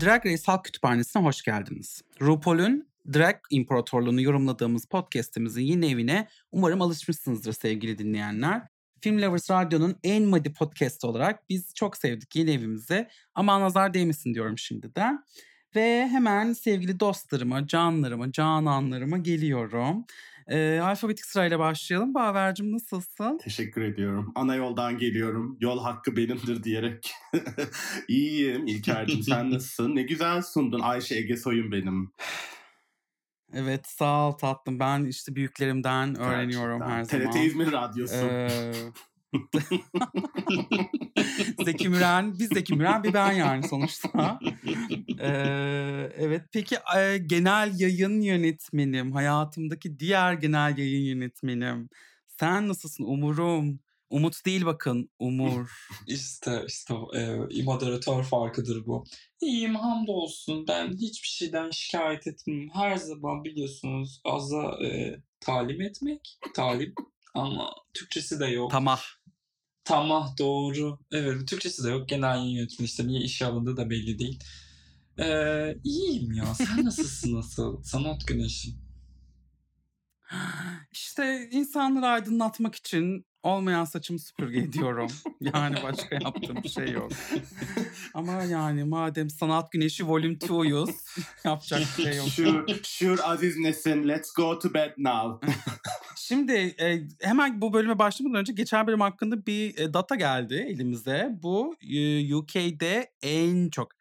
Drag Race Halk Kütüphanesi'ne hoş geldiniz. RuPaul'ün Drag İmparatorluğunu yorumladığımız podcast'imizin yeni evine umarım alışmışsınızdır sevgili dinleyenler. Film Lovers Radyo'nun en madi podcast olarak biz çok sevdik yeni evimizi ama nazar değmesin diyorum şimdiden. Ve hemen sevgili dostlarıma, canlarıma, cananlarıma geliyorum. Ee, alfabetik sırayla başlayalım. Baver'cim nasılsın? Teşekkür ediyorum. Ana yoldan geliyorum. Yol hakkı benimdir diyerek. İyiyim İlker'cim sen nasılsın? Ne güzel sundun Ayşe Ege Soyun benim. Evet sağ ol tatlım. Ben işte büyüklerimden öğreniyorum Gerçekten. her zaman. TRT İzmir Radyosu. Ee, Zeki Müren, biz Zeki Müren bir ben yani sonuçta. Ee, evet peki e, genel yayın yönetmenim, hayatımdaki diğer genel yayın yönetmenim. Sen nasılsın Umur'um? Umut değil bakın Umur. İşte işte e, moderatör farkıdır bu. İyiyim hamdolsun. Ben hiçbir şeyden şikayet etmem. Her zaman biliyorsunuz azza e, talim etmek. Talim ama Türkçesi de yok. Tamah. Tamah doğru. Evet Türkçesi de yok. Genel yayın yönetmeni işte niye işe alındığı da belli değil. Ee, iyiyim ya. Sen nasılsın nasıl? Sanat güneşi. İşte insanları aydınlatmak için olmayan saçımı süpürge ediyorum. Yani başka yaptığım bir şey yok. Ama yani madem sanat güneşi volüm 2'yuz yapacak bir şey yok. Şur, şur Aziz Nesin let's go to bed now. Şimdi e, hemen bu bölüme başlamadan önce geçen bölüm hakkında bir e, data geldi elimize. Bu e, UK'de en çok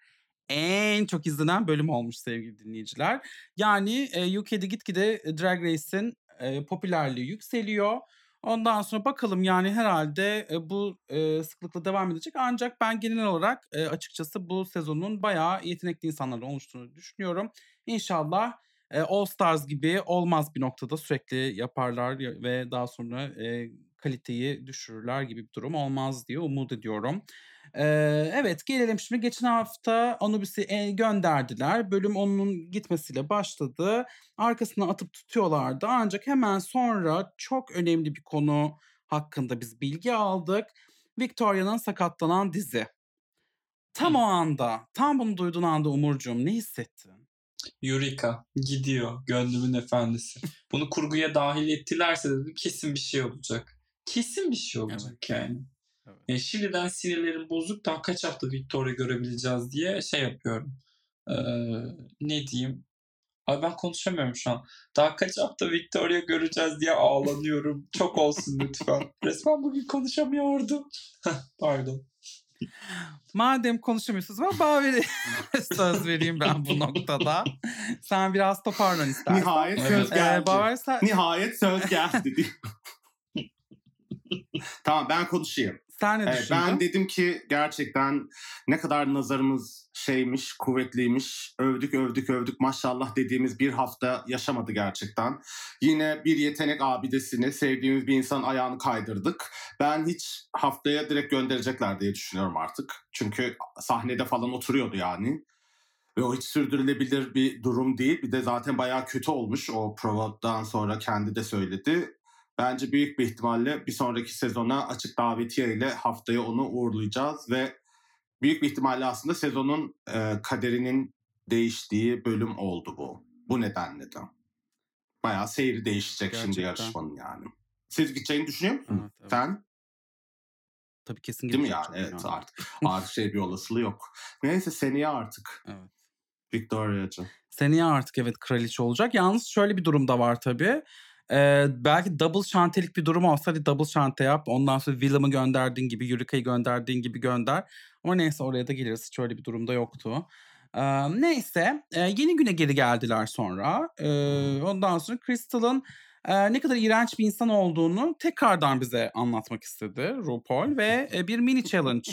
en çok izlenen bölüm olmuş sevgili dinleyiciler. Yani e, UK'de gitgide Drag Race'in e, popülerliği yükseliyor. Ondan sonra bakalım yani herhalde e, bu e, sıklıkla devam edecek. Ancak ben genel olarak e, açıkçası bu sezonun bayağı yetenekli insanların oluştuğunu düşünüyorum. İnşallah e, All Stars gibi olmaz bir noktada sürekli yaparlar ve daha sonra e, kaliteyi düşürürler gibi bir durum olmaz diye umut ediyorum. Ee, evet gelelim şimdi geçen hafta Anubis'i e, gönderdiler. Bölüm onun gitmesiyle başladı. Arkasına atıp tutuyorlardı. Ancak hemen sonra çok önemli bir konu hakkında biz bilgi aldık. Victoria'nın sakatlanan dizi. Tam o anda, tam bunu duyduğun anda Umurcuğum ne hissettin? Eureka gidiyor gönlümün efendisi. Bunu kurguya dahil ettilerse dedim kesin bir şey olacak. Kesin bir şey olacak Evet. yani. Evet. E, şimdiden sinirlerim bozuk daha kaç hafta Victoria görebileceğiz diye şey yapıyorum. Ee, ne diyeyim? Abi ben konuşamıyorum şu an. Daha kaç hafta Victoria göreceğiz diye ağlanıyorum. Çok olsun lütfen. Resmen bugün konuşamıyordum. Pardon. Madem konuşamıyorsunuz ben Baver'e söz vereyim ben bu noktada. Sen biraz toparlan istersen. Nihayet söz Ee, geldi. Baver sen, Nihayet söz geldi. tamam ben konuşayım. sen ne Evet, düşündün? ben dedim ki gerçekten ne kadar nazarımız şeymiş, kuvvetliymiş. Övdük övdük övdük maşallah dediğimiz bir hafta yaşamadı gerçekten. Yine bir yetenek abidesini sevdiğimiz bir insan ayağını kaydırdık. Ben hiç haftaya direkt gönderecekler diye düşünüyorum artık. Çünkü sahnede falan oturuyordu yani. Ve o hiç sürdürülebilir bir durum değil. Bir de zaten bayağı kötü olmuş o provadan sonra kendi de söyledi. Bence büyük bir ihtimalle bir sonraki sezona açık davetiye ile haftaya onu uğurlayacağız ve büyük bir ihtimalle aslında sezonun e, kaderinin değiştiği bölüm oldu bu. Bu nedenle de. Bayağı seyri değişecek şimdi Gerçekten. yarışmanın yani. Siz gideceğini düşünüyor musun? Evet, evet. Sen? Tabii kesin Değil mi gidecek yani? Evet ya. artık. Artık şey bir olasılığı yok. Neyse seneye artık. Evet. Victoria'cığım. Seneye artık evet kraliçe olacak. Yalnız şöyle bir durum da var tabii. Ee, belki double şantelik bir durum olsa hadi double şante yap. Ondan sonra Willem'ı gönderdiğin gibi, Euryka'yı gönderdiğin gibi gönder. Ama neyse oraya da geliriz. Hiç öyle bir durumda yoktu. Ee, neyse e, yeni güne geri geldiler sonra. Ee, ondan sonra Crystal'ın e, ne kadar iğrenç bir insan olduğunu tekrardan bize anlatmak istedi RuPaul ve e, bir mini challenge.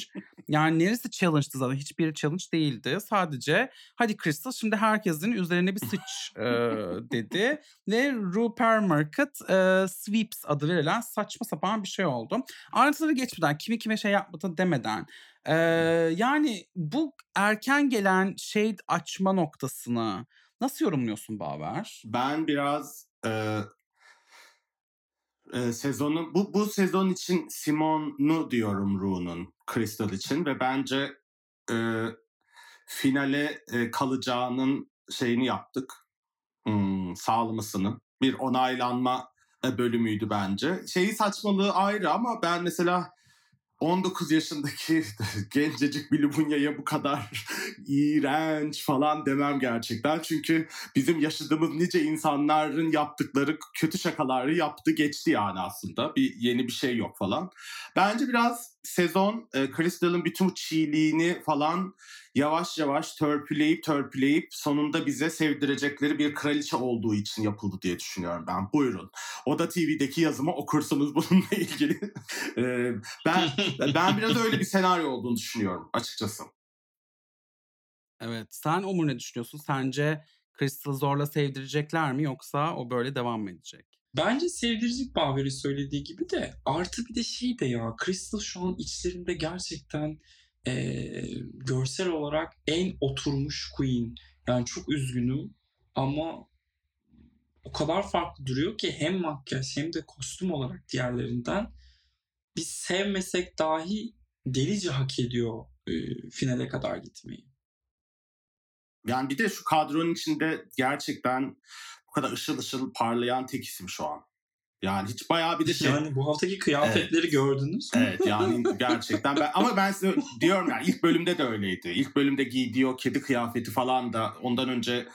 Yani neresi challenge'dı zaten hiçbir challenge değildi. Sadece hadi Crystal şimdi herkesin üzerine bir sıç e, dedi. Ve Rupert Market e, Sweeps adı verilen saçma sapan bir şey oldu. Ayrıntıları geçmeden kimi kime şey yapmadı demeden e, yani bu erken gelen shade açma noktasını nasıl yorumluyorsun Baver? Ben biraz e, e, sezonu bu bu sezon için Simon'u diyorum Ru'nun Crystal için ve bence e, finale e, kalacağının şeyini yaptık. Hmm, sağlamasını. Bir onaylanma bölümüydü bence. Şeyi saçmalığı ayrı ama ben mesela 19 yaşındaki gencecik bir Lubunya'ya bu kadar iğrenç falan demem gerçekten. Çünkü bizim yaşadığımız nice insanların yaptıkları kötü şakaları yaptı geçti yani aslında. Bir yeni bir şey yok falan. Bence biraz sezon e, Crystal'ın bütün çiğliğini falan yavaş yavaş törpüleyip törpüleyip sonunda bize sevdirecekleri bir kraliçe olduğu için yapıldı diye düşünüyorum ben. Buyurun. Oda TV'deki yazımı okursunuz bununla ilgili. ben ben biraz öyle bir senaryo olduğunu düşünüyorum açıkçası. Evet. Sen Umur ne düşünüyorsun? Sence Crystal'ı zorla sevdirecekler mi yoksa o böyle devam mı edecek? Bence sevdirecek Bahver'in söylediği gibi de artı bir de şey de ya Crystal şu an içlerinde gerçekten e, görsel olarak en oturmuş Queen. Yani çok üzgünüm ama o kadar farklı duruyor ki hem makyaj hem de kostüm olarak diğerlerinden biz sevmesek dahi delice hak ediyor e, finale kadar gitmeyi. Yani bir de şu kadronun içinde gerçekten bu kadar ışıl ışıl parlayan tek isim şu an. Yani hiç bayağı bir de şey. Yani bu haftaki kıyafetleri evet. gördünüz mü? Evet yani gerçekten ben ama ben size diyorum yani ilk bölümde de öyleydi. İlk bölümde giydiği o kedi kıyafeti falan da ondan önce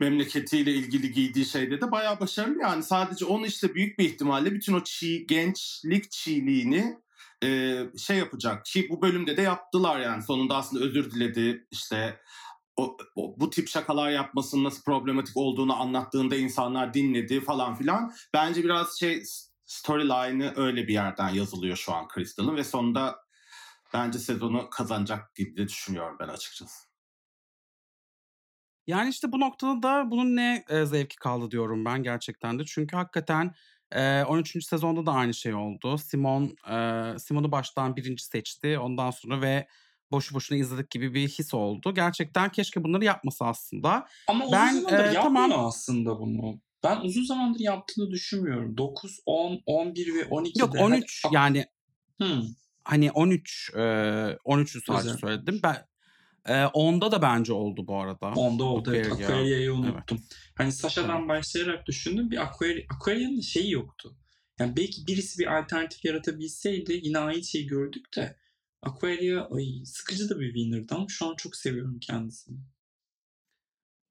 memleketiyle ilgili giydiği şeyde de bayağı başarılı yani. Sadece onu işte büyük bir ihtimalle bütün o çiğ, gençlik çiğliğini e, şey yapacak. Ki bu bölümde de yaptılar yani. Sonunda aslında özür diledi. işte o, o, bu tip şakalar yapmasının nasıl problematik olduğunu anlattığında insanlar dinledi falan filan. Bence biraz şey storyline'ı öyle bir yerden yazılıyor şu an Crystal'ın ve sonunda bence sezonu kazanacak gibi düşünüyorum ben açıkçası. Yani işte bu noktada da bunun ne e, zevki kaldı diyorum ben gerçekten de. Çünkü hakikaten e, 13. sezonda da aynı şey oldu. Simon e, Simon'u baştan birinci seçti. Ondan sonra ve boşu boşuna izledik gibi bir his oldu. Gerçekten keşke bunları yapmasa aslında. Ama uzun ben, zamandır e, yapmıyor tamam. aslında bunu. Ben uzun zamandır yaptığını düşünmüyorum. 9, 10, 11 ve 12'de. Yok 13 hadi... yani hmm. hani 13 e, 13'ü sadece Güzel. söyledim. Ben e, onda da bence oldu bu arada. Onda oldu. Aquaria. Evet, Aquaria'yı unuttum. Evet. Hani Sasha'dan evet. başlayarak düşündüm. Bir Aquaria, Aquaria'nın şeyi yoktu. Yani belki birisi bir alternatif yaratabilseydi yine aynı şeyi gördük de Aquaria ay, sıkıcı da bir winner'dı ama şu an çok seviyorum kendisini.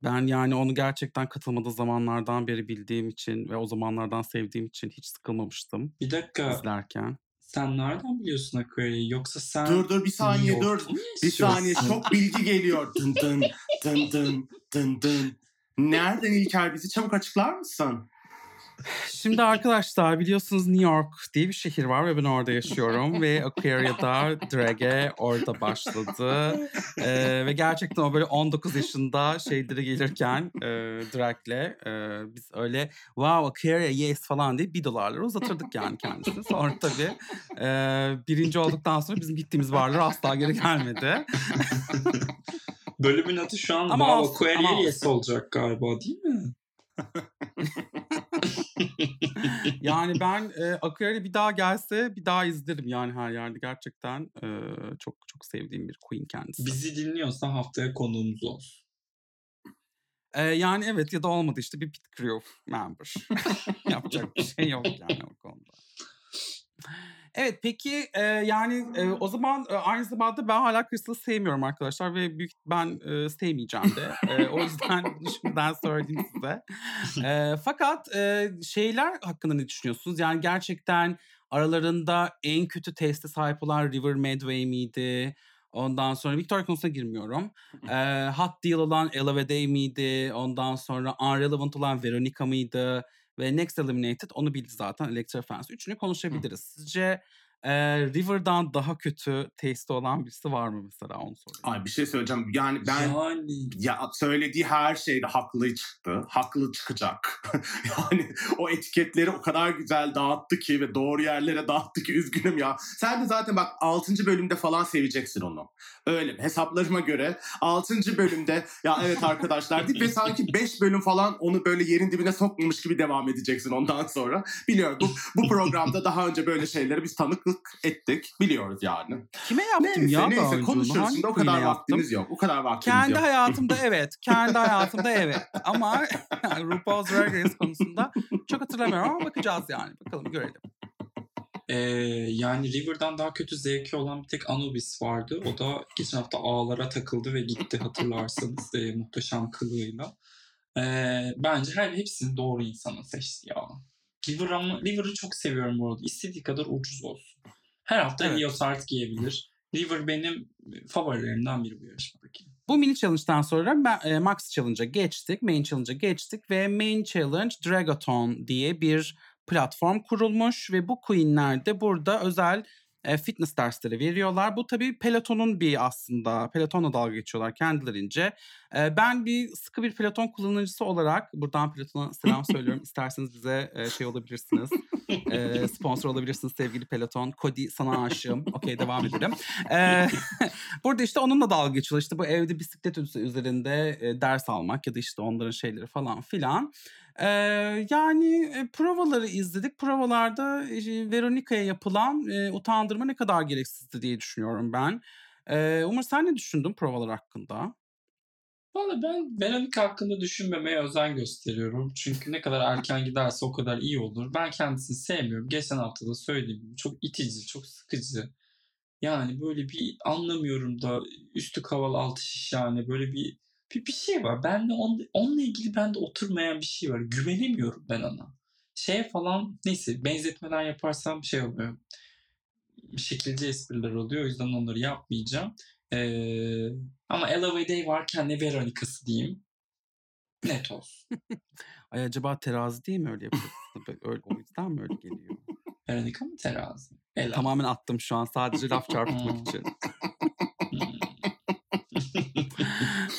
Ben yani onu gerçekten katılmadığı zamanlardan beri bildiğim için ve o zamanlardan sevdiğim için hiç sıkılmamıştım. Bir dakika. izlerken. Sen nereden biliyorsun Aquaria'yı? Yoksa sen Dur dur bir saniye dur. Bir saniye çok bilgi geliyor. Dın dın dın dın dın dın. Nereden İlker bizi çabuk açıklar mısın? Şimdi arkadaşlar biliyorsunuz New York diye bir şehir var ve ben orada yaşıyorum ve Aquaria'da drag'e orada başladı. Ee, ve gerçekten o böyle 19 yaşında şeylere gelirken e, drag'le e, biz öyle wow Aquaria yes falan diye bir dolarları uzatırdık yani kendisini. Sonra tabii e, birinci olduktan sonra bizim gittiğimiz barlar asla geri gelmedi. Bölümün adı şu an ama Wow Aquaria yes olacak galiba değil mi? yani ben e, Aquaria'yı bir daha gelse bir daha izlerim yani her yerde gerçekten e, çok çok sevdiğim bir Queen kendisi. Bizi dinliyorsa haftaya konuğumuz olsun. E, yani evet ya da olmadı işte bir pit crew member. Yapacak bir şey yok yani o konuda. Evet peki e, yani e, o zaman e, aynı zamanda ben hala Crystal'ı sevmiyorum arkadaşlar ve büyük ben e, sevmeyeceğim de. E, o yüzden şimdiden söyleyeyim size. E, fakat e, şeyler hakkında ne düşünüyorsunuz? Yani gerçekten aralarında en kötü teste sahip olan River Medway miydi? Ondan sonra Victoria konusuna girmiyorum. e, hot deal olan Ella ve Day miydi? Ondan sonra unrelevant olan Veronica mıydı? Ve Next Eliminated onu bildi zaten Electra Fans. Üçünü konuşabiliriz. Hı. Sizce e, River'dan daha kötü taste olan birisi var mı mesela onu sorayım. Ay bir şey söyleyeceğim. Yani ben yani... ya söylediği her şeyde haklı çıktı. Haklı çıkacak. yani o etiketleri o kadar güzel dağıttı ki ve doğru yerlere dağıttı ki üzgünüm ya. Sen de zaten bak 6. bölümde falan seveceksin onu. Öyle hesaplarıma göre 6. bölümde ya evet arkadaşlar deyip ve sanki 5 bölüm falan onu böyle yerin dibine sokmamış gibi devam edeceksin ondan sonra. Biliyorum bu, bu programda daha önce böyle şeylere biz tanıklık tanıklık ettik. Biliyoruz yani. Kime yaptım Neyse ya daha neyse oyunculuğunu? konuşuruz. Şimdi o kadar yaptım? vaktimiz yok. O kadar vaktimiz Kendi yok. hayatımda evet. Kendi hayatımda evet. Ama RuPaul's Drag Race konusunda çok hatırlamıyorum ama bakacağız yani. Bakalım görelim. Ee, yani River'dan daha kötü zevki olan bir tek Anubis vardı. O da geçen hafta ağlara takıldı ve gitti hatırlarsanız e, muhteşem kılığıyla. Ee, bence her hepsini doğru insana seçti ya. River ama çok seviyorum bu arada. İstediği kadar ucuz olsun. Her hafta Evet. Leotard giyebilir. River benim favorilerimden biri bu yarışmadaki. Bu mini challenge'dan sonra e, Max Challenge'a geçtik. Main Challenge'a geçtik ve Main Challenge Dragathon diye bir platform kurulmuş ve bu queenler de burada özel e, fitness dersleri veriyorlar. Bu tabii Peloton'un bir aslında. Peloton'la dalga geçiyorlar kendilerince. E, ben bir sıkı bir Peloton kullanıcısı olarak buradan Peloton'a selam söylüyorum. İsterseniz bize e, şey olabilirsiniz. E, sponsor olabilirsiniz sevgili Peloton. Cody sana aşığım. Okey devam edelim. E, burada işte onunla dalga geçiyorlar. İşte bu evde bisiklet üz- üzerinde e, ders almak ya da işte onların şeyleri falan filan. E, yani e, provaları izledik. Provalarda e, Veronica'ya yapılan e, utandırma ne kadar gereksizdi diye düşünüyorum ben. E, Umar sen ne düşündün provalar hakkında? Valla ben Veronica hakkında düşünmemeye özen gösteriyorum. Çünkü ne kadar erken giderse o kadar iyi olur. Ben kendisini sevmiyorum. Geçen hafta da söylediğim gibi çok itici, çok sıkıcı. Yani böyle bir anlamıyorum da üstü kaval altı şiş yani böyle bir bir, bir şey var. Ben de on, onunla ilgili bende oturmayan bir şey var. Güvenemiyorum ben ona. Şeye falan neyse benzetmeden yaparsam şey oluyor. Şekilci espriler oluyor. O yüzden onları yapmayacağım. Ee, ama Ella Day varken ne Veronica'sı diyeyim. Net olsun. Ay acaba terazi değil mi öyle yapıyor? öyle, o yüzden mi öyle geliyor? Veronica mı terazi? Ella. Tamamen attım şu an sadece laf çarpıtmak Hmm. için.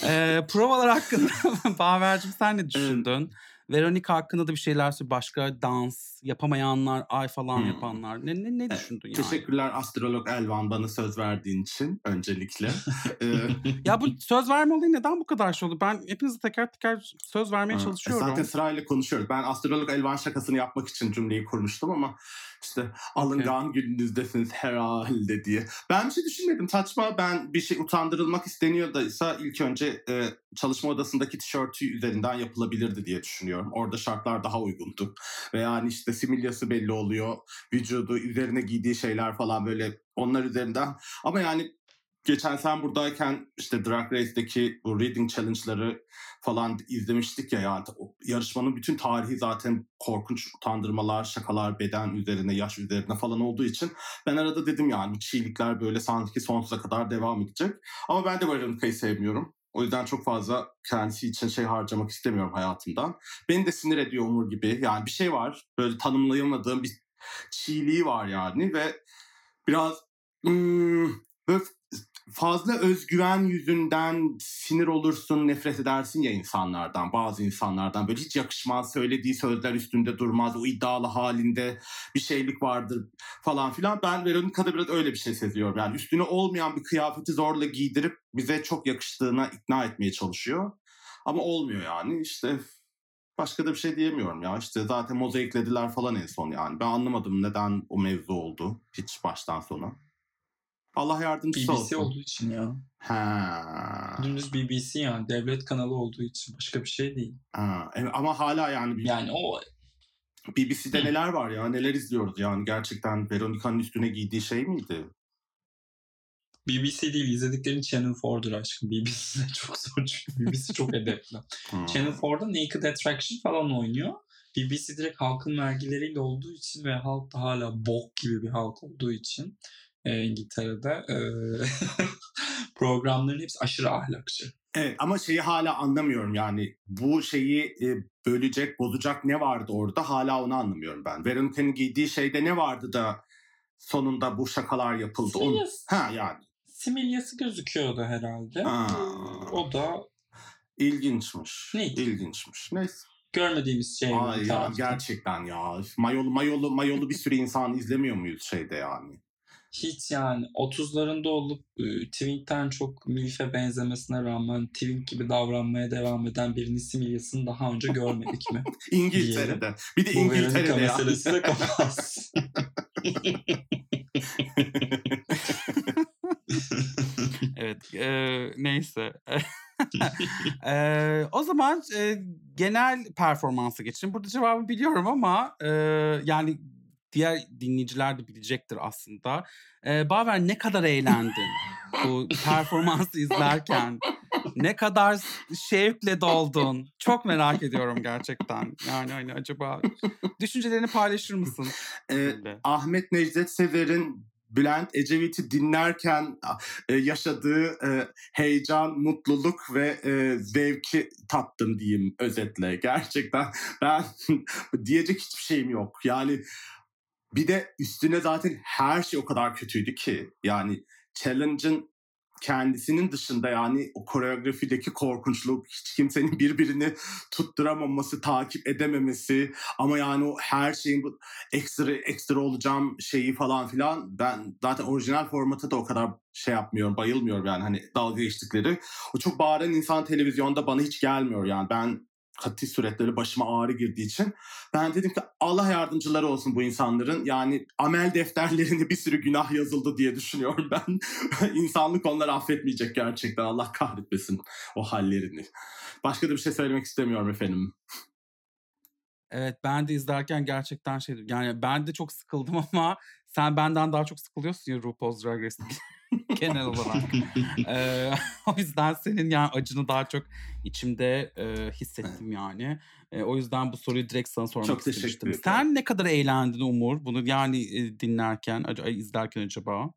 Ee, provalar hakkında Baver'cim sen ne düşündün? Veronica hakkında da bir şeyler söyle. Başka dans yapamayanlar, ay falan Hmm. yapanlar. Ne ne, ne düşündün yani? Teşekkürler astrolog Elvan bana söz verdiğin için öncelikle. Ya bu söz verme olayı neden bu kadar şey oldu? Ben hepinize teker teker söz vermeye Ha, e çalışıyorum. Zaten sırayla konuşuyoruz. Ben astrolog Elvan şakasını yapmak için cümleyi kurmuştum ama işte alıngan gününüzdesiniz herhalde diye. Ben bir şey düşünmedim. Saçma ben bir şey utandırılmak isteniyorsa ilk önce e, çalışma odasındaki tişörtü üzerinden yapılabilirdi diye düşünüyorum. Orada şartlar daha uygundu. Ve yani işte similyası belli oluyor. Vücudu, üzerine giydiği şeyler falan böyle onlar üzerinden. Ama yani geçen sen buradayken işte Drag Race'deki bu reading challenge'ları falan izlemiştik ya yani yarışmanın bütün tarihi zaten korkunç utandırmalar, şakalar beden üzerine, yaş üzerine falan olduğu için ben arada dedim yani bu çiğlikler böyle sanki sonsuza kadar devam edecek. Ama ben de Veronica'yı sevmiyorum. O yüzden çok fazla kendisi için şey harcamak istemiyorum hayatımdan. Beni de sinir ediyor Umur gibi. Yani bir şey var. Böyle tanımlayamadığım bir çiğliği var yani ve biraz hmm, böyle fazla özgüven yüzünden sinir olursun, nefret edersin ya insanlardan, bazı insanlardan. Böyle hiç yakışmaz, söylediği sözler üstünde durmaz, o iddialı halinde bir şeylik vardır falan filan. Ben Veronica'da biraz öyle bir şey seziyorum. Yani üstüne olmayan bir kıyafeti zorla giydirip bize çok yakıştığına ikna etmeye çalışıyor. Ama olmuyor yani işte başka da bir şey diyemiyorum ya. İşte zaten mozaiklediler falan en son yani. Ben anlamadım neden o mevzu oldu hiç baştan sona. Allah yardımcısı BBC olsun. olduğu için ya. Ha. Dümdüz BBC yani. Devlet kanalı olduğu için. Başka bir şey değil. ha. Evet, ama hala yani bir- Yani o BBC'de Hı. neler var ya neler izliyoruz yani gerçekten Veronica'nın üstüne giydiği şey miydi? BBC değil. izlediklerin Channel 4'dur aşkım. BBC'de çok zor çünkü. BBC çok edepli. Hmm. Channel 4'da Naked Attraction falan oynuyor. BBC direkt halkın vergileriyle olduğu için ve halk da hala bok gibi bir halk olduğu için e, İngiltere'de e, programların hepsi aşırı ahlakçı. Evet ama şeyi hala anlamıyorum yani bu şeyi e, bölecek bozacak ne vardı orada hala onu anlamıyorum ben. Veronica'nın giydiği şeyde ne vardı da sonunda bu şakalar yapıldı? Onu... Similyası, Ha yani similyası gözüküyordu herhalde. Aa. O da ilginçmiş. Ne? İlginçmiş. Neyse. görmediğimiz şey. Ay ya gerçekten ya. Mayolu mayolu mayolu bir sürü insan izlemiyor muyuz şeyde yani? Hiç yani 30'larında olup e, Twink'ten çok Milf'e benzemesine rağmen Twink gibi davranmaya devam eden birinin similyasını daha önce görmedik mi? İngiltere'de. Bir de Bu İngiltere'de ya. meselesi de kapansın. Evet, eee, neyse. Eee, o zaman, eee, genel performansa geçelim. Burada cevabı biliyorum ama, eee, yani diğer dinleyiciler de bilecektir aslında. Eee, Baver ne kadar eğlendin bu performansı izlerken? Ne kadar şevkle doldun? Çok merak ediyorum gerçekten. Yani, hani, acaba düşüncelerini paylaşır mısın bizimle? Ahmet Necdet Sever'in Bülent Ecevit'i dinlerken eee, yaşadığı, eee, heyecan, mutluluk ve, eee, zevki tattım diyeyim özetle. Gerçekten ben diyecek hiçbir şeyim yok. Yani bir de üstüne zaten her şey o kadar kötüydü ki. Yani challenge'ın kendisinin dışında yani o koreografideki korkunçluk, hiç kimsenin birbirini tutturamaması, takip edememesi ama yani o her şeyin bu ekstra ekstra olacağım şeyi falan filan ben zaten orijinal formata da o kadar şey yapmıyorum, bayılmıyorum yani hani dalga geçtikleri. O çok bağıran insan televizyonda bana hiç gelmiyor yani ben kati suretleri başıma ağrı girdiği için ben dedim ki Allah yardımcıları olsun bu insanların. Yani amel defterlerinde bir sürü günah yazıldı diye düşünüyorum ben. İnsanlık onları affetmeyecek gerçekten. Allah kahretmesin o hallerini. Başka da bir şey söylemek istemiyorum efendim. Evet, ben de izlerken gerçekten şeydim, yani ben de çok sıkıldım ama sen benden daha çok sıkılıyorsun ya RuPaul's Drag Race'te genel olarak. Eee, o yüzden senin yani acını daha çok içimde, eee, hissettim yani. Eee, o yüzden bu soruyu direkt sana sormak Çok teşekkür istemiştim. ederim. Sen ne kadar eğlendin Umur bunu yani, eee, dinlerken, izlerken acaba?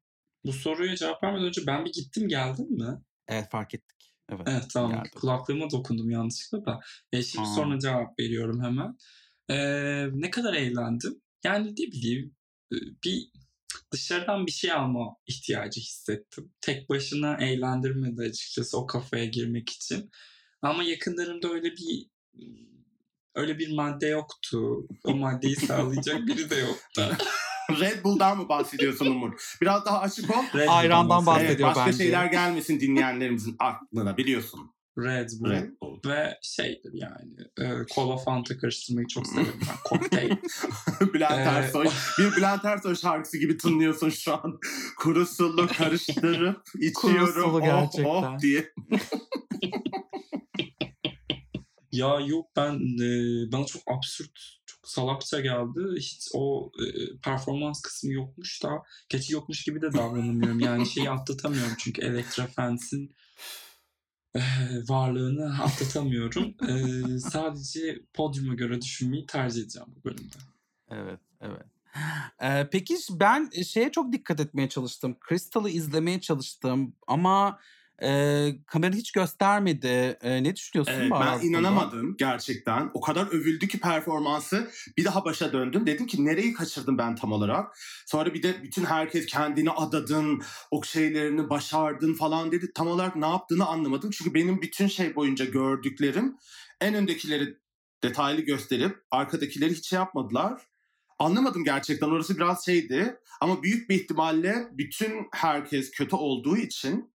Bu soruya cevap vermeden önce ben bir gittim geldim mi? Evet, fark ettik. Evet, Evet, tamam. geldin. Kulaklığıma dokundum yanlışlıkla da. Eee, şimdi A! soruna cevap veriyorum hemen. Eee, ne kadar eğlendim? Yani ne bileyim, bir dışarıdan bir şey alma ihtiyacı hissettim. Tek başına eğlendirmedi açıkçası o kafaya girmek için. Ama yakınlarımda öyle bir öyle bir madde yoktu. O maddeyi sağlayacak biri de yoktu. Red Bull'dan mı bahsediyorsun Umur? Biraz daha açık ol. Red Ayrandan bahsediyorum. Evet, bahsediyor başka bence. şeyler gelmesin dinleyenlerimizin aklına biliyorsun. Red Bull Red Bull. ve şeydir yani, eee, kola fanta karıştırmayı çok severim ben. Kokteyl. Bülent Eee, Ersoy. Bir Bülent Ersoy şarkısı gibi tınlıyorsun şu an. Kuru sulu karıştırıp Kuru içiyorum. sulu oh gerçekten. oh diye. Ya yok ben, eee, bana çok absürt, çok salakça geldi. Hiç o, eee, performans kısmı yokmuş da gerçi yokmuş gibi de davranamıyorum. Yani şeyi atlatamıyorum çünkü Elektra eee, varlığını atlatamıyorum. Eee, sadece podyuma göre düşünmeyi tercih edeceğim bu bölümde. Evet, evet. Eee, peki ben, şeye çok dikkat etmeye çalıştım. Crystal'ı izlemeye çalıştım ama, eee, kamera hiç göstermedi. Eee, ne düşünüyorsun Evet, ben inanamadım gerçekten. O kadar övüldü ki performansı. Bir daha başa döndüm. Dedim ki nereyi kaçırdım ben tam olarak? Sonra bir de bütün herkes kendini adadın, o şeylerini başardın falan dedi. Tam olarak ne yaptığını anlamadım. Çünkü benim bütün şey boyunca gördüklerim en öndekileri detaylı gösterip arkadakileri hiç şey yapmadılar. Anlamadım gerçekten. Orası biraz şeydi. Ama büyük bir ihtimalle bütün herkes kötü olduğu için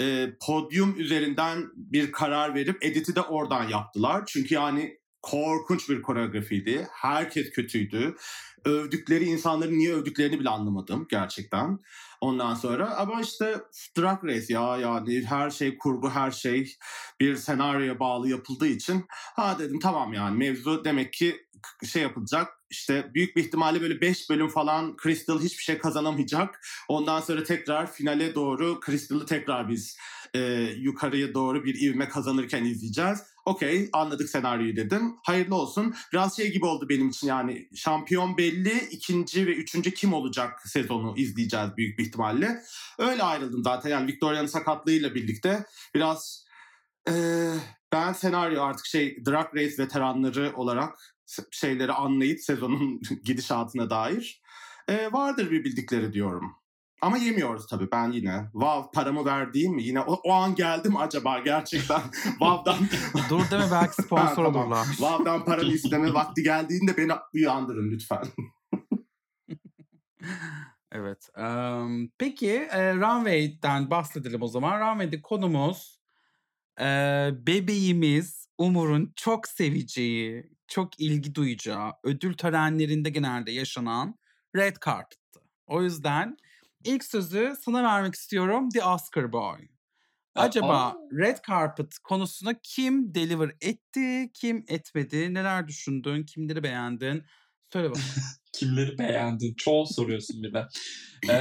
eee, podyum üzerinden bir karar verip editi de oradan yaptılar. Çünkü yani korkunç bir koreografiydi. Herkes kötüydü. Övdükleri insanların niye övdüklerini bile anlamadım gerçekten. Ondan sonra ama işte Drag Race ya yani her şey kurgu her şey bir senaryoya bağlı yapıldığı için ha dedim tamam yani mevzu demek ki şey yapılacak işte büyük bir ihtimalle böyle 5 bölüm falan Crystal hiçbir şey kazanamayacak. Ondan sonra tekrar finale doğru Crystal'ı tekrar biz e, yukarıya doğru bir ivme kazanırken izleyeceğiz. Okey anladık senaryoyu dedim. Hayırlı olsun. Biraz şey gibi oldu benim için yani şampiyon belli ikinci ve üçüncü kim olacak sezonu izleyeceğiz büyük bir ihtimalle. Öyle ayrıldım zaten yani Victoria'nın sakatlığıyla birlikte biraz e, ben senaryo artık şey Drag Race veteranları olarak şeyleri anlayıp sezonun gidişatına dair e, vardır bir bildikleri diyorum. Ama yemiyoruz tabii ben yine. Wow paramı verdiğim mi? Yine o, o an geldim acaba gerçekten. Wow'dan Dur deme belki Ha, sponsor tamam. olurlar. Wow'dan paramı isteme vakti geldiğinde beni uyandırın lütfen. Evet. Emm, peki, eee, Runway'den bahsedelim o zaman. Runway'de konumuz, eee, bebeğimiz Umur'un çok seveceği, çok ilgi duyacağı, ödül törenlerinde genelde yaşanan red carpet'tı O yüzden ilk sözü sana vermek istiyorum The Oscar Boy. Acaba Aa. Red Carpet konusuna kim deliver etti, kim etmedi? Neler düşündün, kimleri beğendin? Söyle bakalım. Kimleri beğendin? Çoğu soruyorsun bir de. Ee,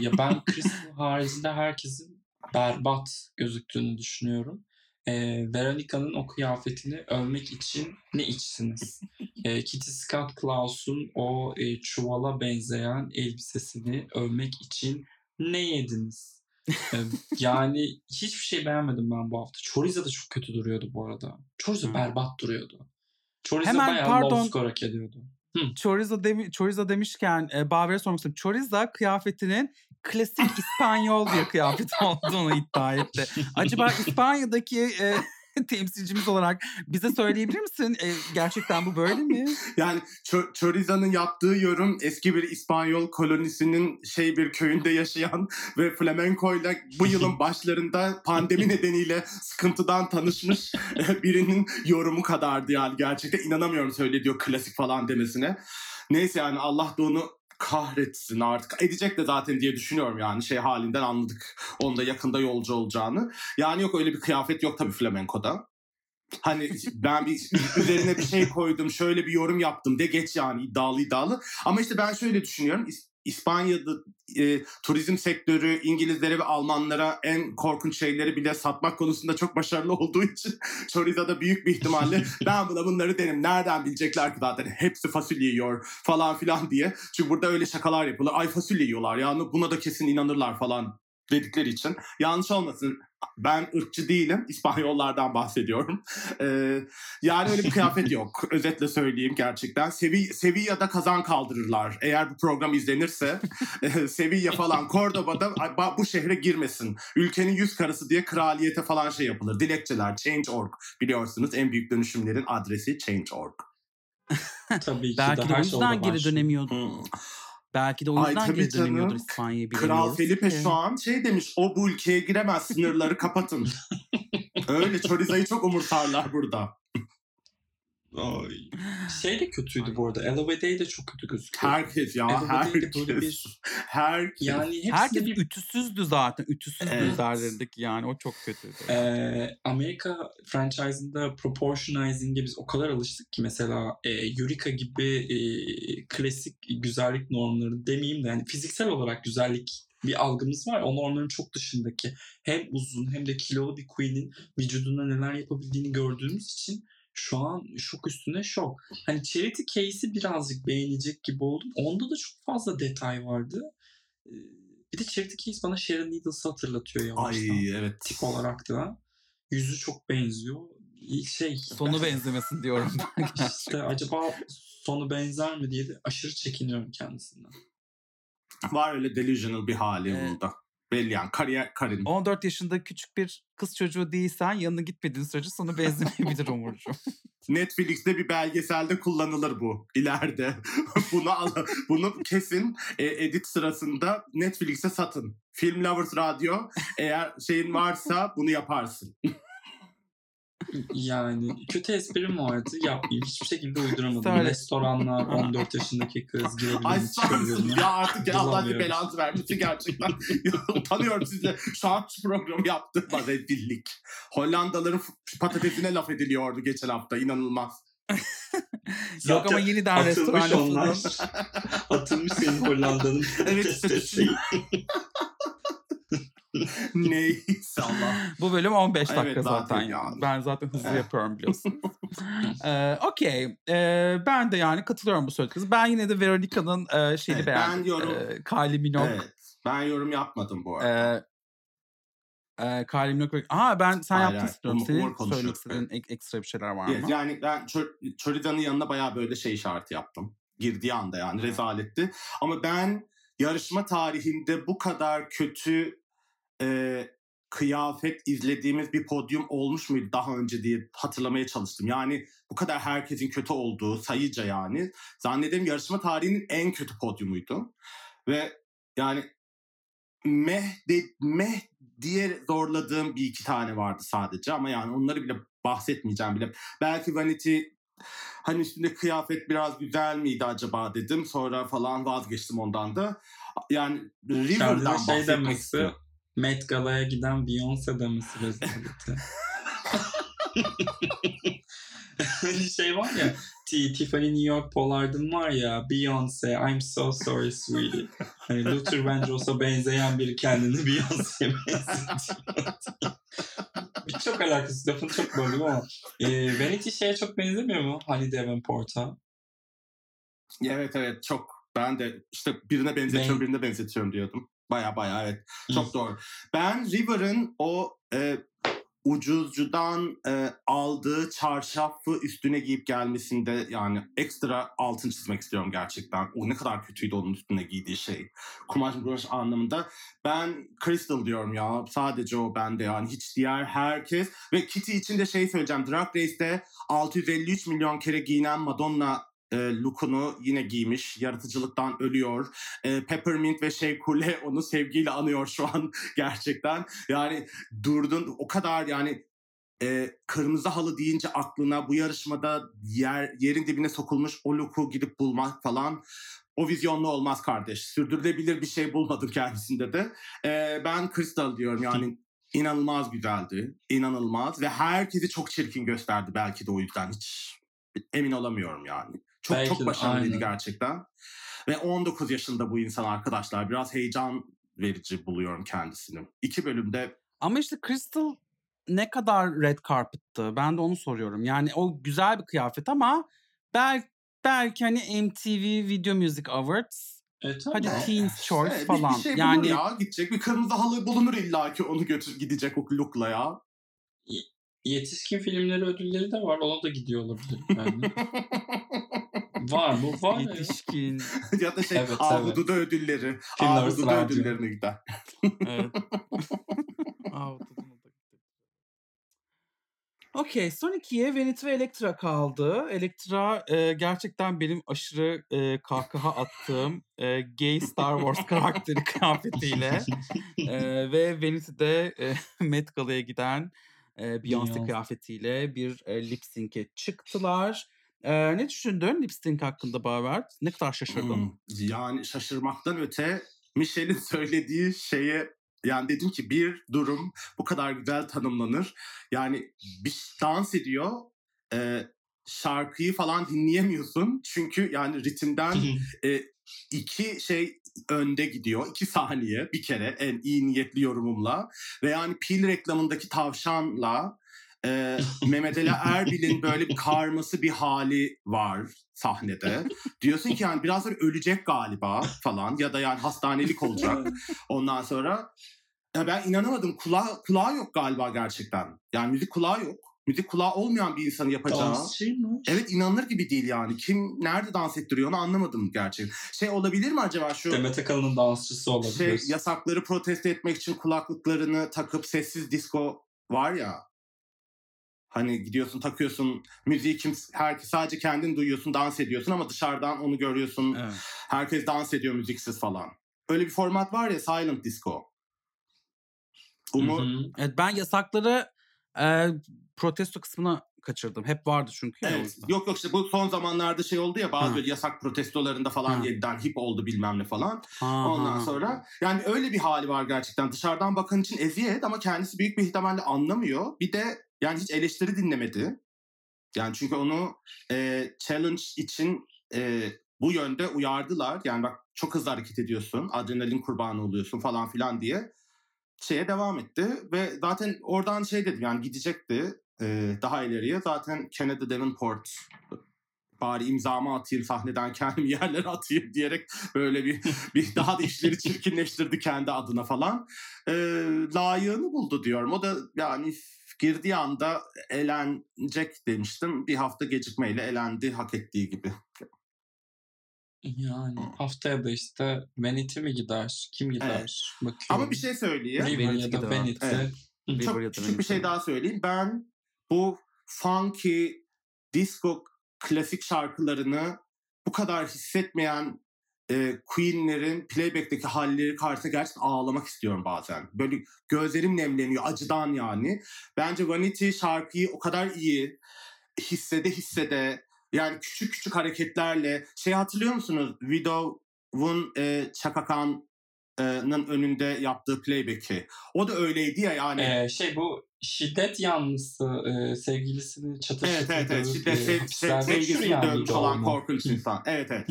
ya ben Crystal haricinde herkesin berbat gözüktüğünü düşünüyorum. Ee, Veronica'nın o kıyafetini övmek için ne içsiniz? Ee, Kitty Scott Klaus'un o e, çuvala benzeyen elbisesini övmek için ne yediniz? Ee, yani hiçbir şey beğenmedim ben bu hafta. Chorizo da çok kötü duruyordu bu arada. Chorizo Hı. berbat duruyordu. Chorizo Hemen bayağı pardon. low score hak ediyordu. Chorizo, demi, Chorizo demişken e, Baver'e sormak istiyorum. Chorizo kıyafetinin klasik İspanyol bir kıyafet olduğunu iddia etti. Acaba İspanya'daki e, temsilcimiz olarak bize söyleyebilir misin? E, gerçekten bu böyle mi? Yani Ço- Choriza'nın yaptığı yorum eski bir İspanyol kolonisinin şey bir köyünde yaşayan ve flamenkoyla bu yılın başlarında pandemi nedeniyle sıkıntıdan tanışmış e, birinin yorumu kadardı yani gerçekten inanamıyorum söylediği klasik falan demesine. Neyse yani Allah da onu kahretsin artık. Edecek de zaten diye düşünüyorum yani şey halinden anladık. Onda yakında yolcu olacağını. Yani yok öyle bir kıyafet yok tabii flamenkoda. Hani ben bir üzerine bir şey koydum, şöyle bir yorum yaptım de geç yani iddialı iddialı. Ama işte ben şöyle düşünüyorum. İs- İspanya'da e, turizm sektörü İngilizlere ve Almanlara en korkunç şeyleri bile satmak konusunda çok başarılı olduğu için Choriza'da büyük bir ihtimalle ben buna bunları derim. Nereden bilecekler ki zaten hepsi fasulye yiyor falan filan diye. Çünkü burada öyle şakalar yapıyorlar. Ay fasulye yiyorlar yani buna da kesin inanırlar falan dedikleri için. Yanlış olmasın ben ırkçı değilim. İspanyollardan bahsediyorum. Ee, yani öyle bir kıyafet yok. Özetle söyleyeyim gerçekten. Sevi Sevilla'da kazan kaldırırlar. Eğer bu program izlenirse e, Sevilla falan Cordoba'da bu şehre girmesin. Ülkenin yüz karası diye kraliyete falan şey yapılır. Dilekçeler Change.org biliyorsunuz en büyük dönüşümlerin adresi Change.org. Tabii ki Belki de o her şey yüzden orada geri dönemiyordu. Hmm. Belki de o Ay, yüzden tabii geri dönemiyordur. İspanya'ya Kral Felipe şu an şey demiş o bu ülkeye giremez sınırları kapatın. Öyle Choriza'yı çok umursarlar burada. Ay. Şey de kötüydü bu arada. Elevade'yi de çok kötü gözüküyor. Herkes ya Elevade'yi de böyle herkes. bir Herkes. yani Herkes bir ütüsüzdü zaten. Ütüsüzdü Evet. üzerlerindeki yani o çok kötüydü. Ee, Amerika franchising'da proportionizing'e biz o kadar alıştık ki mesela e, Eureka gibi e, klasik güzellik normları demeyeyim de yani fiziksel olarak güzellik bir algımız var. O normların çok dışındaki hem uzun hem de kilolu bir queen'in vücudunda neler yapabildiğini gördüğümüz için şu an şok üstüne şok. Hani Charity Case'i birazcık beğenecek gibi oldum. Onda da çok fazla detay vardı. Ee, Bir de Charity Case bana Sharon Needles'ı hatırlatıyor yavaştan Ay evet. tip olarak da yüzü çok benziyor. Şey Sonu benzemesin diyorum. işte acaba sonu benzer mi diye de aşırı çekiniyorum kendisinden. Var öyle delusional bir hali Evet. bunda. Belli yani kariyer Karin. 14 yaşında küçük bir kız çocuğu değilsen yanına gitmediğin sürece sonu benzemeyebilir Umurcuğum. Netflix'te bir belgeselde kullanılır bu ileride. bunu al, bunu kesin e, edit sırasında Netflix'e satın. Film Lovers Radyo eğer şeyin varsa bunu yaparsın. Yani kötü esprim vardı yapmayayım. Hiçbir şekilde uyduramadım. Söyle. Restoranlar 14 yaşındaki kız girebilir Ay mi? ya artık ya Allah belanızı vermesin gerçekten. Utanıyorum size. Şu an programı yaptığıma rezillik. Hollandaların patatesine laf ediliyordu geçen hafta. inanılmaz. Yok ama yeniden restoran Atılmış onlar. Atılmış senin Hollanda'nın Evet, işte desteği. Neyse Allah. Bu bölüm 15 dakika Evet, zaten. yani. Ben zaten hızlı yapıyorum biliyorsun. ee, Okey. Ee, ben de yani katılıyorum bu söylediklerinize. Ben yine de Veronica'nın e, şeyini Evet, ben beğendim. yorum- Ee, Kylie Minogue. Evet. Ben yorum yapmadım bu arada. Ee, e, Kylie Minogue. Aa ben sen Hayır, yaptın istiyorum. Senin söylemek istediğin ek- ekstra bir şeyler var Evet, mı? yani ben Çoriza'nın yanına bayağı böyle şey işareti yaptım. Girdiği anda yani rezaletti. Ama ben yarışma tarihinde bu kadar kötü e, kıyafet izlediğimiz bir podyum olmuş muydu daha önce diye hatırlamaya çalıştım. Yani bu kadar herkesin kötü olduğu sayıca yani. Zannederim yarışma tarihinin en kötü podyumuydu. Ve yani meh, de, meh diye zorladığım bir iki tane vardı sadece ama yani onları bile bahsetmeyeceğim bile. Belki Vanity hani üstünde kıyafet biraz güzel miydi acaba dedim. Sonra falan vazgeçtim ondan da. yani River'dan şey bahsetmek istiyorum. Met Gala'ya giden Beyoncé demesi rezaleti. Hani şey var ya, T- Tiffany New York Pollard'ın var ya, Beyoncé, I'm so sorry sweetie. Hani Luther Vandross'a benzeyen biri kendini Beyoncé'ye benzetiyor. Çok alakası, lafını çok böldüm ama. E, Vanity şeye çok benzemiyor mu? Hani Davenport'a. Evet evet çok. Ben de işte birine benzetiyorum Ben- birine benzetiyorum diyordum. Baya baya evet. Çok doğru. Ben River'ın o e, ucuzcudan e, aldığı çarşafı üstüne giyip gelmesinde yani ekstra altın çizmek istiyorum gerçekten. O ne kadar kötüydü onun üstüne giydiği şey. Kumaş kumaş anlamında. Ben Crystal diyorum ya. Sadece o bende yani. Hiç diğer herkes. Ve Kitty için de şey söyleyeceğim. Drag Race'te 653 milyon kere giyinen Madonna e, look'unu yine giymiş. Yaratıcılıktan ölüyor. E, Peppermint ve Shea Coulee onu sevgiyle anıyor şu an gerçekten. Yani durdun o kadar yani e, kırmızı halı deyince aklına bu yarışmada yer yerin dibine sokulmuş o look'u gidip bulmak falan o vizyonlu olmaz kardeş. Sürdürülebilir bir şey bulmadım kendisinde de. E, ben Crystal diyorum yani inanılmaz güzeldi. inanılmaz ve herkesi çok çirkin gösterdi belki de o yüzden hiç emin olamıyorum yani. Çok Belki çok de, başarılıydı aynen. gerçekten. Ve 19 yaşında bu insan arkadaşlar. Biraz heyecan verici buluyorum kendisini. İki bölümde Ama işte Crystal ne kadar red carpet'tı? Ben de onu soruyorum. Yani o güzel bir kıyafet ama belki belki hani MTV Video Music Awards E, tamam. hadi Teen's Choice Evet, bir- falan. Bir, şey bulur yani ya gidecek. Bir kırmızı halı bulunur illa ki onu götür gidecek o look'la ya. Yetişkin filmleri ödülleri de var. Ona da gidiyor olabilir yani. var bu var ya. yetişkin. ya da şey Evet, evet. Ahududu ödülleri. Radyo. ödüllerine gider. evet. Aa, o tadına da gitti. Okey son ikiye Vanity ve Elektra kaldı. Elektra e, gerçekten benim aşırı e, kahkaha attığım e, gay Star Wars karakteri kıyafetiyle e, ve Vanity'de e, Met Gala'ya giden e, Beyoncé. kıyafetiyle bir e, lip sync'e çıktılar. E, ne düşündün lip sync hakkında Baver? Ne kadar şaşırdın? Hmm, Yani şaşırmaktan öte Michelle'in söylediği şeye yani dedim ki bir durum bu kadar güzel tanımlanır. Yani bir dans ediyor. e, şarkıyı falan dinleyemiyorsun. Çünkü yani ritimden e, iki şey önde gidiyor. iki saniye bir kere en iyi niyetli yorumumla. Ve yani pil reklamındaki tavşanla e, Mehmet Ali Erbil'in böyle bir karması bir hali var sahnede. Diyorsun ki yani biraz sonra ölecek galiba falan ya da yani hastanelik olacak. Ondan sonra ya ben inanamadım. Kulağı, kulağı yok galiba gerçekten. Yani müzik kulağı yok. Müzik kulağı olmayan bir insanın yapacağı. Dansçıymış. Evet inanılır gibi değil yani. Kim nerede dans ettiriyor onu anlamadım gerçekten. Şey olabilir mi acaba şu Demet Akalın'ın dansçısı olabilir. şey yasakları protesto etmek için kulaklıklarını takıp sessiz disco var ya. Hani gidiyorsun takıyorsun müziği kim herkes sadece kendin duyuyorsun dans ediyorsun ama dışarıdan onu görüyorsun. Evet. Herkes dans ediyor müziksiz falan. Öyle bir format var ya silent disco. Umu Hı hı. Evet, ben yasakları e, protesto kısmına kaçırdım. Hep vardı çünkü. Evet. Yok yok işte bu son zamanlarda şey oldu ya bazı Ha. böyle yasak protestolarında falan Ha. yeniden hip oldu bilmem ne falan. Ha, Ondan ha. sonra yani öyle bir hali var gerçekten. Dışarıdan bakan için eziyet ama kendisi büyük bir ihtimalle anlamıyor. Bir de yani hiç eleştiri dinlemedi. Yani çünkü onu e, challenge için e, bu yönde uyardılar. Yani bak çok hızlı hareket ediyorsun, adrenalin kurbanı oluyorsun falan filan diye şeye devam etti. Ve zaten oradan şey dedim yani gidecekti e, daha ileriye. Zaten Kennedy Davenport bari imzamı atayım sahneden kendimi yerlere atayım diyerek böyle bir, bir daha da işleri çirkinleştirdi kendi adına falan. E, layığını buldu diyorum. O da yani girdiği anda elenecek demiştim. Bir hafta gecikmeyle elendi hak ettiği gibi. Yani haftaya da işte Vanity mi gider? Kim gider? Bakıyorum. Ama bir şey söyleyeyim. River ya da gider. Vanity. Evet. River Çok ya da küçük bir şey daha söyleyeyim. Ben bu funky disco klasik şarkılarını bu kadar hissetmeyen e, Queen'lerin playback'teki halleri karşısında gerçekten ağlamak istiyorum bazen. Böyle gözlerim nemleniyor acıdan yani. Bence Vanity şarkıyı o kadar iyi hissede hissede yani küçük küçük hareketlerle şey hatırlıyor musunuz? Widow'un e, Chaka Khan önünde yaptığı playback'i. O da öyleydi ya yani. Ee, şey bu şiddet yanlısı e, sevgilisini çatıştırdığı Evet evet evet. Şiddet, sev, sev, sevgilisini dövmüş olan korkunç insan. Evet evet.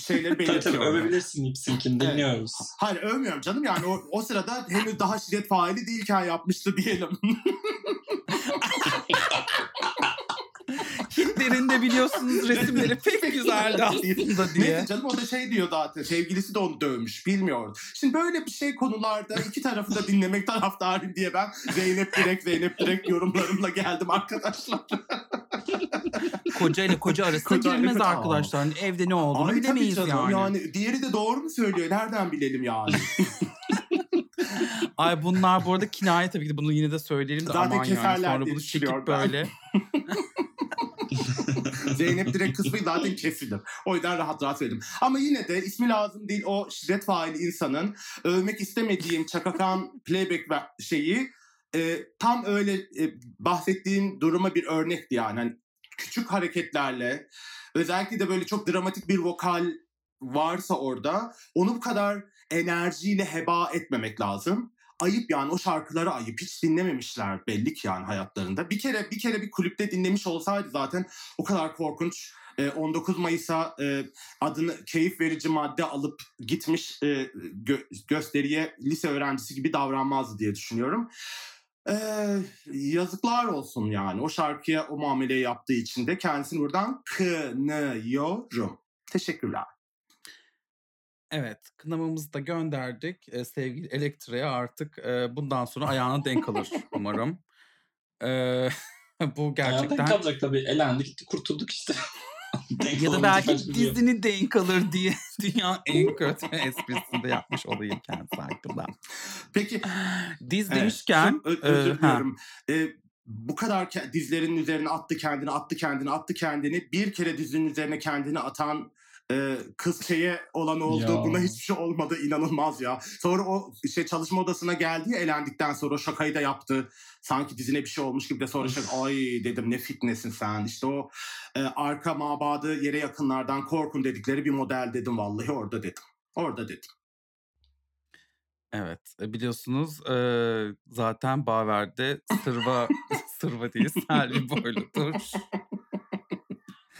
Şeyleri tabii tabii belirtiyor. övebilirsin Lipsink'in Evet. dinliyoruz. Hayır övmüyorum canım yani o, o sırada henüz daha şiddet faili değilken yapmıştı diyelim. Hitler'in biliyorsunuz resimleri pek güzeldi aslında diye. Neyse canım o da şey diyor zaten sevgilisi de onu dövmüş bilmiyor. Şimdi böyle bir şey konularda iki tarafı da dinlemek taraftarıyım diye ben Zeynep direkt Zeynep direkt yorumlarımla geldim arkadaşlar. Koca ile koca arasında Koca- girilmez evet, aa. arkadaşlar. Hani evde ne olduğunu Ay bilemeyiz canım yani. yani diğeri de doğru mu söylüyor nereden bilelim yani. Ay bunlar bu arada kinaye tabii ki de bunu yine de söyleyelim de Zaten aman yani keserler sonra bunu çekip ben. böyle. Zeynep direkt kısmı zaten kesilir. O yüzden rahat rahat söyledim. Ama yine de ismi lazım değil o şiddet faili insanın övmek istemediğim çakakan playback şeyi e, tam öyle e, bahsettiğim duruma bir örnekti yani. Hani küçük hareketlerle özellikle de böyle çok dramatik bir vokal varsa orada onu bu kadar enerjiyle heba etmemek lazım. Ayıp yani o şarkıları ayıp. Hiç dinlememişler belli ki yani hayatlarında. Bir kere bir kere bir kulüpte dinlemiş olsaydı zaten o kadar korkunç e, 19 Mayıs'a e, adını keyif verici madde alıp gitmiş e, gö- gösteriye lise öğrencisi gibi davranmazdı diye düşünüyorum. E, yazıklar olsun yani o şarkıya o muameleyi yaptığı için de kendisini buradan kınıyorum. Teşekkürler. Evet, kınamamızı da gönderdik. Ee, sevgili Elektriğe artık e, bundan sonra ayağına denk alır umarım. Ee, bu Gerçekten... gerçekten kalacak tabii. Elendi gitti kurtulduk işte. Denk ya da belki başka bir şey yok. dizini denk alır diye dünya en kötü esprisini de yapmış olayım kendisi hakkında. Peki Diz Evet, demişken çok ö- özür ha, diliyorum. Ee, bu kadar ke- dizlerinin üzerine attı kendini, attı kendini, attı kendini. Bir kere dizinin üzerine kendini atan e, kız şeye olan oldu. Ya. Buna hiçbir şey olmadı. inanılmaz ya. Sonra o şey çalışma odasına geldi ya elendikten sonra şakayı da yaptı. Sanki dizine bir şey olmuş gibi de sonra şey, ay dedim ne fitnesin sen. İşte o e, arka mabadı yere yakınlardan korkun dedikleri bir model dedim vallahi orada dedim. Orada dedim. evet e, biliyorsunuz e, zaten Baver'de sırva sırva değil Selvi boyludur.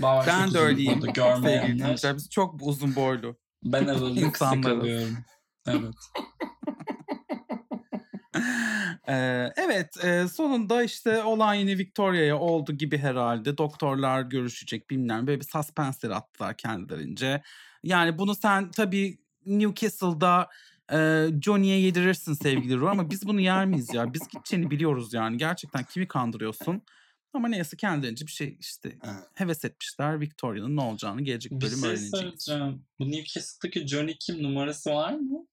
Bağır Ben çok de uzun öyleyim. Sevgili dinleyiciler biz çok uzun boylu. Ben İnsanlarız. kalıyorum. Evet. Ee, evet e, sonunda işte olan yine Victoria'ya oldu gibi herhalde. Doktorlar görüşecek bilmem böyle bir suspensleri attılar kendilerince. Yani bunu sen tabii Newcastle'da e, Johnny'ye yedirirsin sevgili Ru ama biz bunu yer miyiz ya? Biz gideceğini biliyoruz yani. Gerçekten kimi kandırıyorsun? Ama neyse kendilerince bir şey işte Evet. heves etmişler. Victoria'nın ne olacağını gelecek Bir bölüm şey öğreneceğiz. söyleyeceğim. Bu Newcastle'daki Johnny Kim numarası var mı?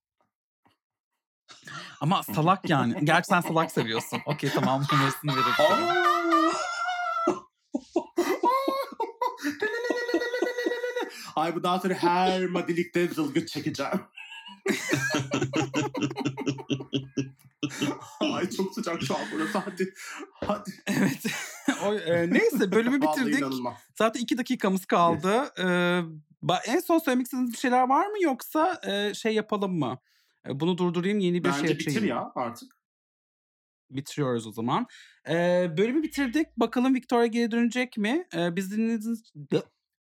Ama salak yani. Gerçi sen salak seviyorsun. Okey tamam numarasını veririm. Ay bundan sonra her madilikte zılgıt çekeceğim. Ay çok sıcak şu an burası hadi. Hadi. Evet. o, e, neyse bölümü bitirdik. Zaten iki dakikamız kaldı. Ee, en son söylemek istediğiniz bir şeyler var mı yoksa e, şey yapalım mı? E, bunu durdurayım yeni bir Bence şey bitir açayım. ya artık. Bitiriyoruz o zaman. Ee, bölümü bitirdik. Bakalım Victoria geri dönecek mi? Ee, biz dinlediğiniz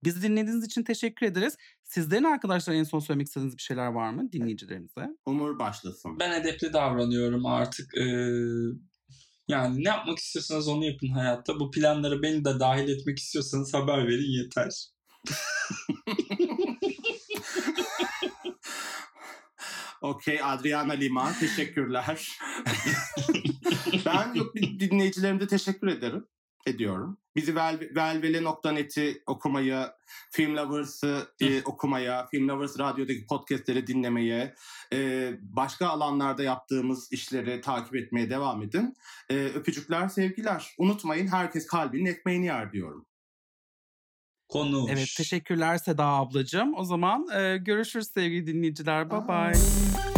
Bizi dinlediğiniz için teşekkür ederiz. Sizlerin arkadaşlar en son söylemek istediğiniz bir şeyler var mı dinleyicilerimize? Umur başlasın. Ben edepli davranıyorum artık. Ee, yani ne yapmak istiyorsanız onu yapın hayatta. Bu planlara beni de dahil etmek istiyorsanız haber verin yeter. Okey Adriana Lima teşekkürler. ben yok dinleyicilerime de teşekkür ederim. Ediyorum. Bizi vel, velvele.net'i okumayı, Film Lovers'ı e, okumaya, Film Lovers Radyo'daki podcastleri dinlemeye, e, başka alanlarda yaptığımız işleri takip etmeye devam edin. E, öpücükler, sevgiler. Unutmayın herkes kalbinin ekmeğini yer diyorum. Konuş. Evet teşekkürler Seda ablacığım. O zaman e, görüşürüz sevgili dinleyiciler. Bye bye.